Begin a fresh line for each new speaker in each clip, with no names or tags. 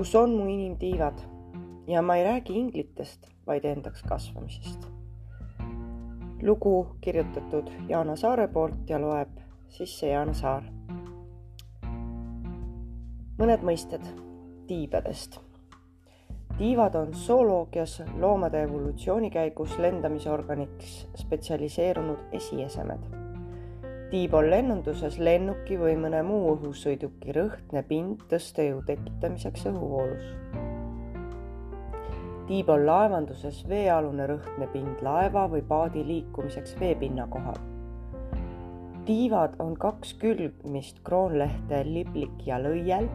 kus on mu inimtiivad ja ma ei räägi inglitest, vaid endaks kasvamisest. lugu kirjutatud Jaana Saare poolt ja loeb sisse Jaana Saar. mõned mõisted tiibadest. tiivad on zooloogias loomade evolutsiooni käigus lendamisorganiks spetsialiseerunud esiesemed tiib on lennunduses lennuki või mõne muu õhusõiduki rõhtne pind tõstejõu tekitamiseks õhuvoolus. tiib on laevanduses veealune rõhtne pind laeva või paadi liikumiseks veepinna kohal. tiivad on kaks külgmist kroonlehte liblik ja lõiel.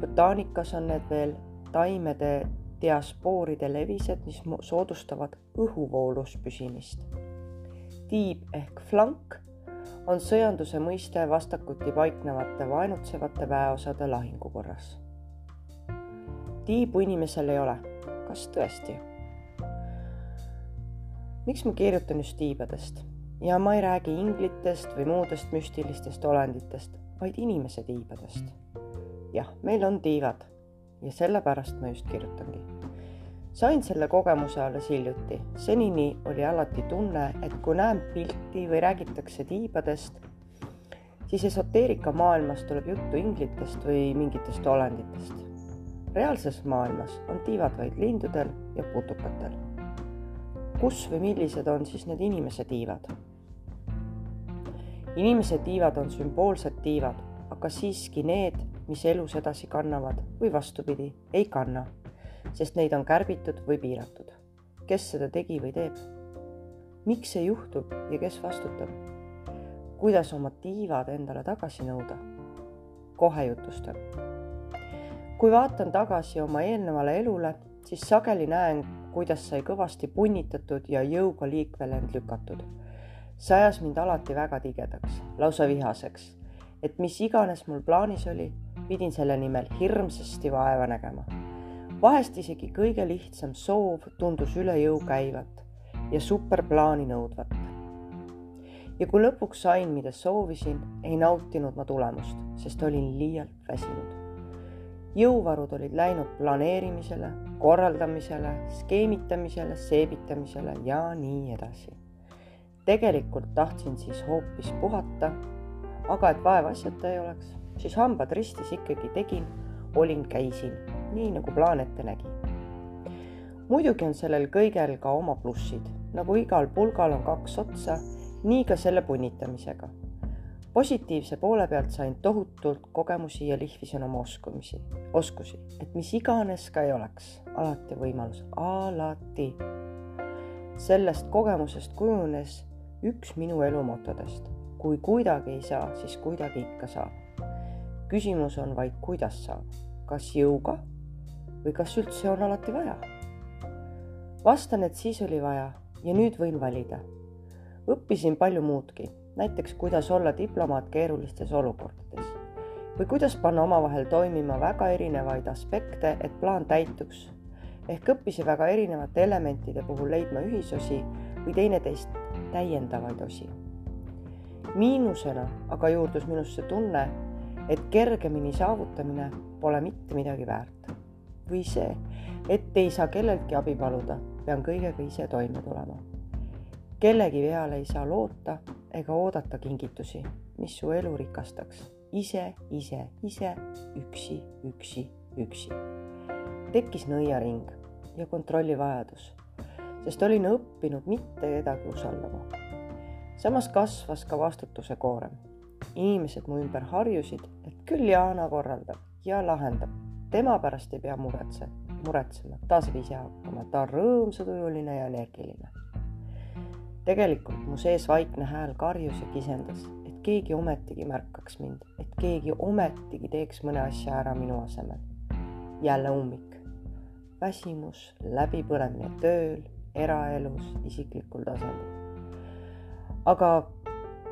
botaanikas on need veel taimede diaspooride levised, mis soodustavad õhuvoolus püsimist. tiib ehk flank on sõjanduse mõiste vastakuti paiknevate vaenutsevate väeosade lahingu korras. tiibu inimesel ei ole, kas tõesti? miks ma kirjutan just tiibadest ja ma ei räägi inglitest või muudest müstilistest olenditest, vaid inimese tiibadest. jah, meil on tiivad ja sellepärast ma just kirjutangi sain selle kogemuse alles hiljuti. senini oli alati tunne, et kui näen pilti või räägitakse tiibadest, siis esoteerika maailmas tuleb juttu inglitest või mingitest olenditest. reaalses maailmas on tiivad vaid lindudel ja putukatel. kus või millised on siis need inimese tiivad? inimese tiivad on sümboolsed tiivad, aga siiski need, mis elus edasi kannavad või vastupidi, ei kanna sest neid on kärbitud või piiratud. kes seda tegi või teeb? miks see juhtub ja kes vastutab? kuidas oma tiivad endale tagasi nõuda? kohe jutustan. kui vaatan tagasi oma eelnevale elule, siis sageli näen, kuidas sai kõvasti punnitatud ja jõuga liikvele end lükatud. see ajas mind alati väga tigedaks, lausa vihaseks, et mis iganes mul plaanis oli, pidin selle nimel hirmsasti vaeva nägema vahest isegi kõige lihtsam soov tundus üle jõu käivat ja superplaani nõudvat. ja kui lõpuks sain, mida soovisin, ei nautinud ma tulemust, sest olin liialt väsinud. jõuvarud olid läinud planeerimisele, korraldamisele, skeemitamisele, seebitamisele ja nii edasi. tegelikult tahtsin siis hoopis puhata, aga et vaevasjata ei oleks, siis hambad ristis ikkagi tegin, olin, käisin nii nagu plaan ette nägi. muidugi on sellel kõigel ka oma plussid, nagu igal pulgal on kaks otsa, nii ka selle punnitamisega. positiivse poole pealt sain tohutult kogemusi ja lihvisin oma oskumisi, oskusi, et mis iganes ka ei oleks, alati võimalus, alati. sellest kogemusest kujunes üks minu elu motodest. kui kuidagi ei saa, siis kuidagi ikka saab. küsimus on vaid, kuidas saab, kas jõuga või kas üldse on alati vaja? vastan, et siis oli vaja ja nüüd võin valida. õppisin palju muudki, näiteks kuidas olla diplomaat keerulistes olukordades või kuidas panna omavahel toimima väga erinevaid aspekte, et plaan täituks. ehk õppisin väga erinevate elementide puhul leidma ühisosi või teineteist täiendavaid osi. miinusena aga juurdus minusse tunne, et kergemini saavutamine pole mitte midagi väärt või see, et ei saa kelleltki abi paluda, pean kõigega ise toime tulema. kellegi peale ei saa loota ega oodata kingitusi, mis su elu rikastaks. ise, ise, ise, üksi, üksi, üksi. tekkis nõiaring ja kontrollivajadus, sest olin õppinud mitte kedagi usaldama. samas kasvas ka vastutuse koorem. inimesed mu ümber harjusid, et küll Jaana korraldab ja lahendab tema pärast ei pea muretse, muretsema, ta saab ise hakkama, ta on rõõmsatujuline ja energiline. tegelikult mu sees vaikne hääl karjus ja kisendas, et keegi ometigi märkaks mind, et keegi ometigi teeks mõne asja ära minu asemel. jälle ummik, väsimus, läbipõlemine tööl, eraelus, isiklikul tasandil. aga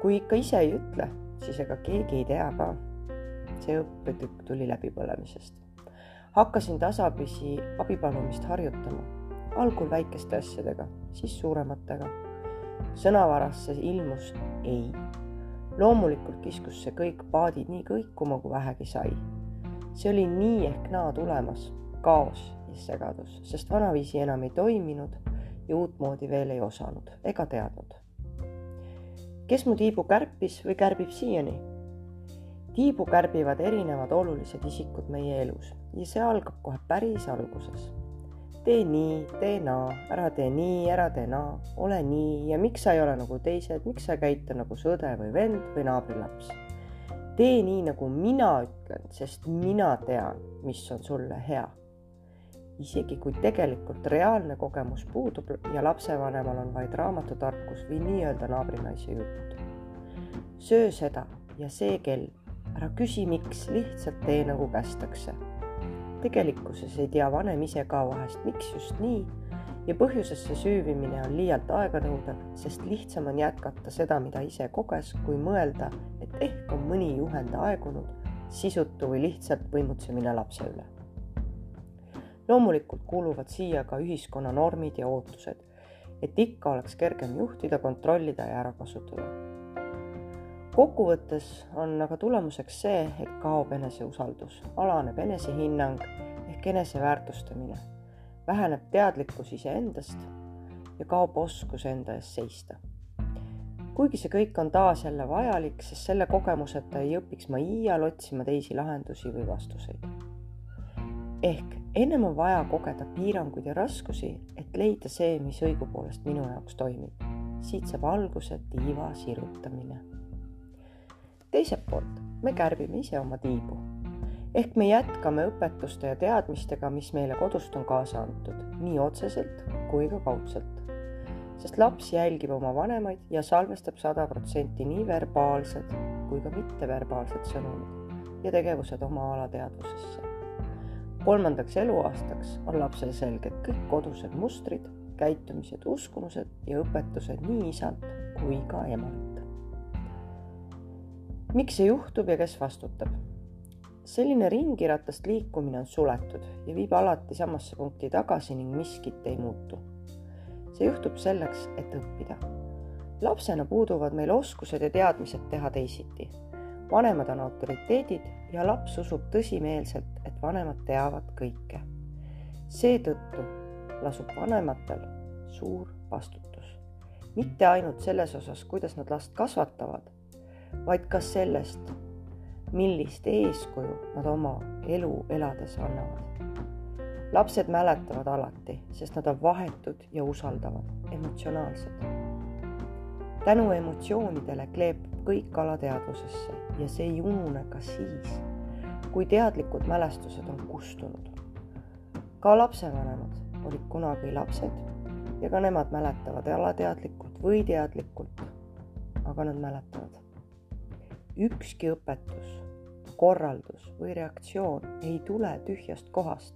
kui ikka ise ei ütle, siis ega keegi ei tea ka. see õppetükk tuli läbipõlemisest hakkasin tasapisi abipalumist harjutama, algul väikeste asjadega, siis suurematega. sõnavarasse ilmus ei. loomulikult kiskus see kõik paadid nii kõikuma, kui vähegi sai. see oli nii ehk naa tulemas, kaos ja segadus, sest vanaviisi enam ei toiminud ja uutmoodi veel ei osanud ega teadnud. kes mu tiibu kärpis või kärbib siiani? Tiibu kärbivad erinevad olulised isikud meie elus ja see algab kohe päris alguses. tee nii, tee naa, ära tee nii, ära tee naa, ole nii ja miks sa ei ole nagu teised, miks sa ei käitu nagu su õde või vend või naabrilaps tee nii, nagu mina ütlen, sest mina tean, mis on sulle hea. isegi kui tegelikult reaalne kogemus puudub ja lapsevanemal on vaid raamatutarkus või nii-öelda naabrinaise jutt. söö seda ja see kell, ära küsi, miks, lihtsalt tee nagu kästakse. tegelikkuses ei tea vanem ise ka vahest, miks just nii ja põhjusesse süüvimine on liialt aeganõudev, sest lihtsam on jätkata seda, mida ise koges, kui mõelda, et ehk on mõni juhend aegunud, sisutu või lihtsalt võimutsemine lapse üle. loomulikult kuuluvad siia ka ühiskonna normid ja ootused, et ikka oleks kergem juhtida, kontrollida ja ära kasutada. Kokkuvõttes on aga tulemuseks see, et kaob eneseusaldus, alaneb enesehinnang ehk eneseväärtustamine väheneb teadlikkus iseendast ja kaob oskus enda eest seista. kuigi see kõik on taas jälle vajalik, sest selle kogemuseta ei õpiks ma iial otsima teisi lahendusi või vastuseid. ehk ennem on vaja kogeda piiranguid ja raskusi, et leida see, mis õigupoolest minu jaoks toimib. siit saab alguse tiiva sirutamine. Teiselt poolt me kärbime ise oma tiibu ehk me jätkame õpetuste ja teadmistega, mis meile kodust on kaasa antud, nii otseselt kui ka kaudselt. sest laps jälgib oma vanemaid ja salvestab sada protsenti nii verbaalsed kui ka mitteverbaalsed sõnumid ja tegevused oma alateadvusesse. kolmandaks eluaastaks on lapsel selged kõik kodused mustrid, käitumised, uskumused ja õpetused nii isalt kui ka emalt. Miks see juhtub ja kes vastutab? selline ringiratast liikumine on suletud ja viib alati samasse punkti tagasi ning miskit ei muutu. see juhtub selleks, et õppida. lapsena puuduvad meil oskused ja teadmised teha teisiti. vanemad on autoriteedid ja laps usub tõsimeelselt, et vanemad teavad kõike. seetõttu lasub vanematel suur vastutus. mitte ainult selles osas, kuidas nad last kasvatavad, vaid ka sellest, millist eeskuju nad oma elu elades annavad. lapsed mäletavad alati, sest nad on vahetud ja usaldavad, emotsionaalsed. tänu emotsioonidele kleepub kõik alateadvusesse ja see ei unune ka siis, kui teadlikud mälestused on kustunud. ka lapsevanemad olid kunagi lapsed ja ka nemad mäletavad alateadlikult või teadlikult, aga nad mäletavad ükski õpetus, korraldus või reaktsioon ei tule tühjast kohast.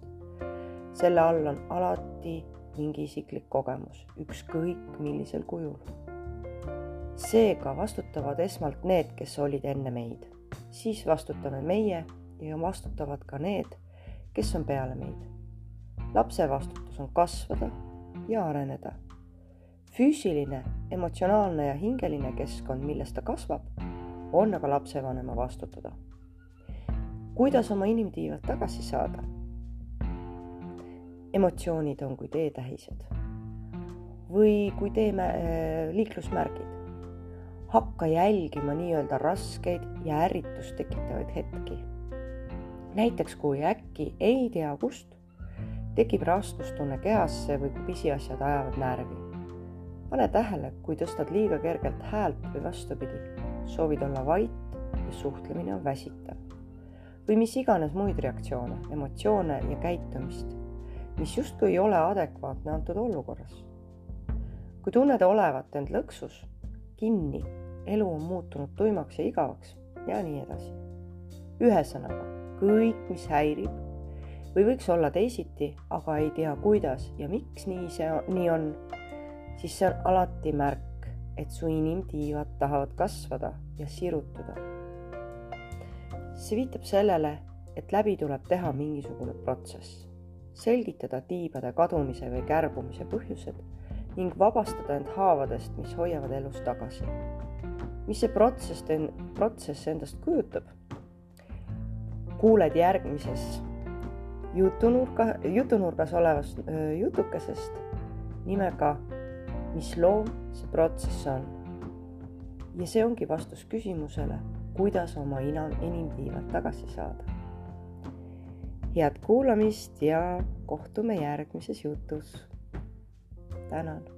selle all on alati mingi isiklik kogemus, ükskõik millisel kujul. seega vastutavad esmalt need, kes olid enne meid, siis vastutame meie ja vastutavad ka need, kes on peale meid. lapse vastutus on kasvada ja areneda. füüsiline, emotsionaalne ja hingeline keskkond, milles ta kasvab on aga lapsevanema vastutada. kuidas oma inimtiivad tagasi saada? emotsioonid on kui teetähised või kui teeme äh, liiklusmärgid. hakka jälgima nii-öelda raskeid ja ärritust tekitavaid hetki. näiteks kui äkki ei tea kust tekib raskustunne kehasse või kui pisiasjad ajavad närvi. pane tähele, kui tõstad liiga kergelt häält või vastupidi soovid olla vait ja suhtlemine on väsitav. või mis iganes muid reaktsioone, emotsioone ja käitumist, mis justkui ei ole adekvaatne antud olukorras. kui tunned olevat end lõksus, kinni, elu on muutunud tuimaks ja igavaks ja nii edasi. ühesõnaga, kõik, mis häirib või võiks olla teisiti, aga ei tea, kuidas ja miks nii see nii on, siis see on alati märk et su inimtiivad tahavad kasvada ja sirutuda. see viitab sellele, et läbi tuleb teha mingisugune protsess, selgitada tiibade kadumise või kärbumise põhjused ning vabastada end haavadest, mis hoiavad elus tagasi. mis see protsess, protsess endast kujutab? kuuled järgmises jutunurga, jutunurgas olevast jutukesest nimega Mis loom see protsess on? ja see ongi vastus küsimusele, kuidas oma ina, inimtiivad tagasi saada. head kuulamist ja kohtume järgmises jutus. tänan.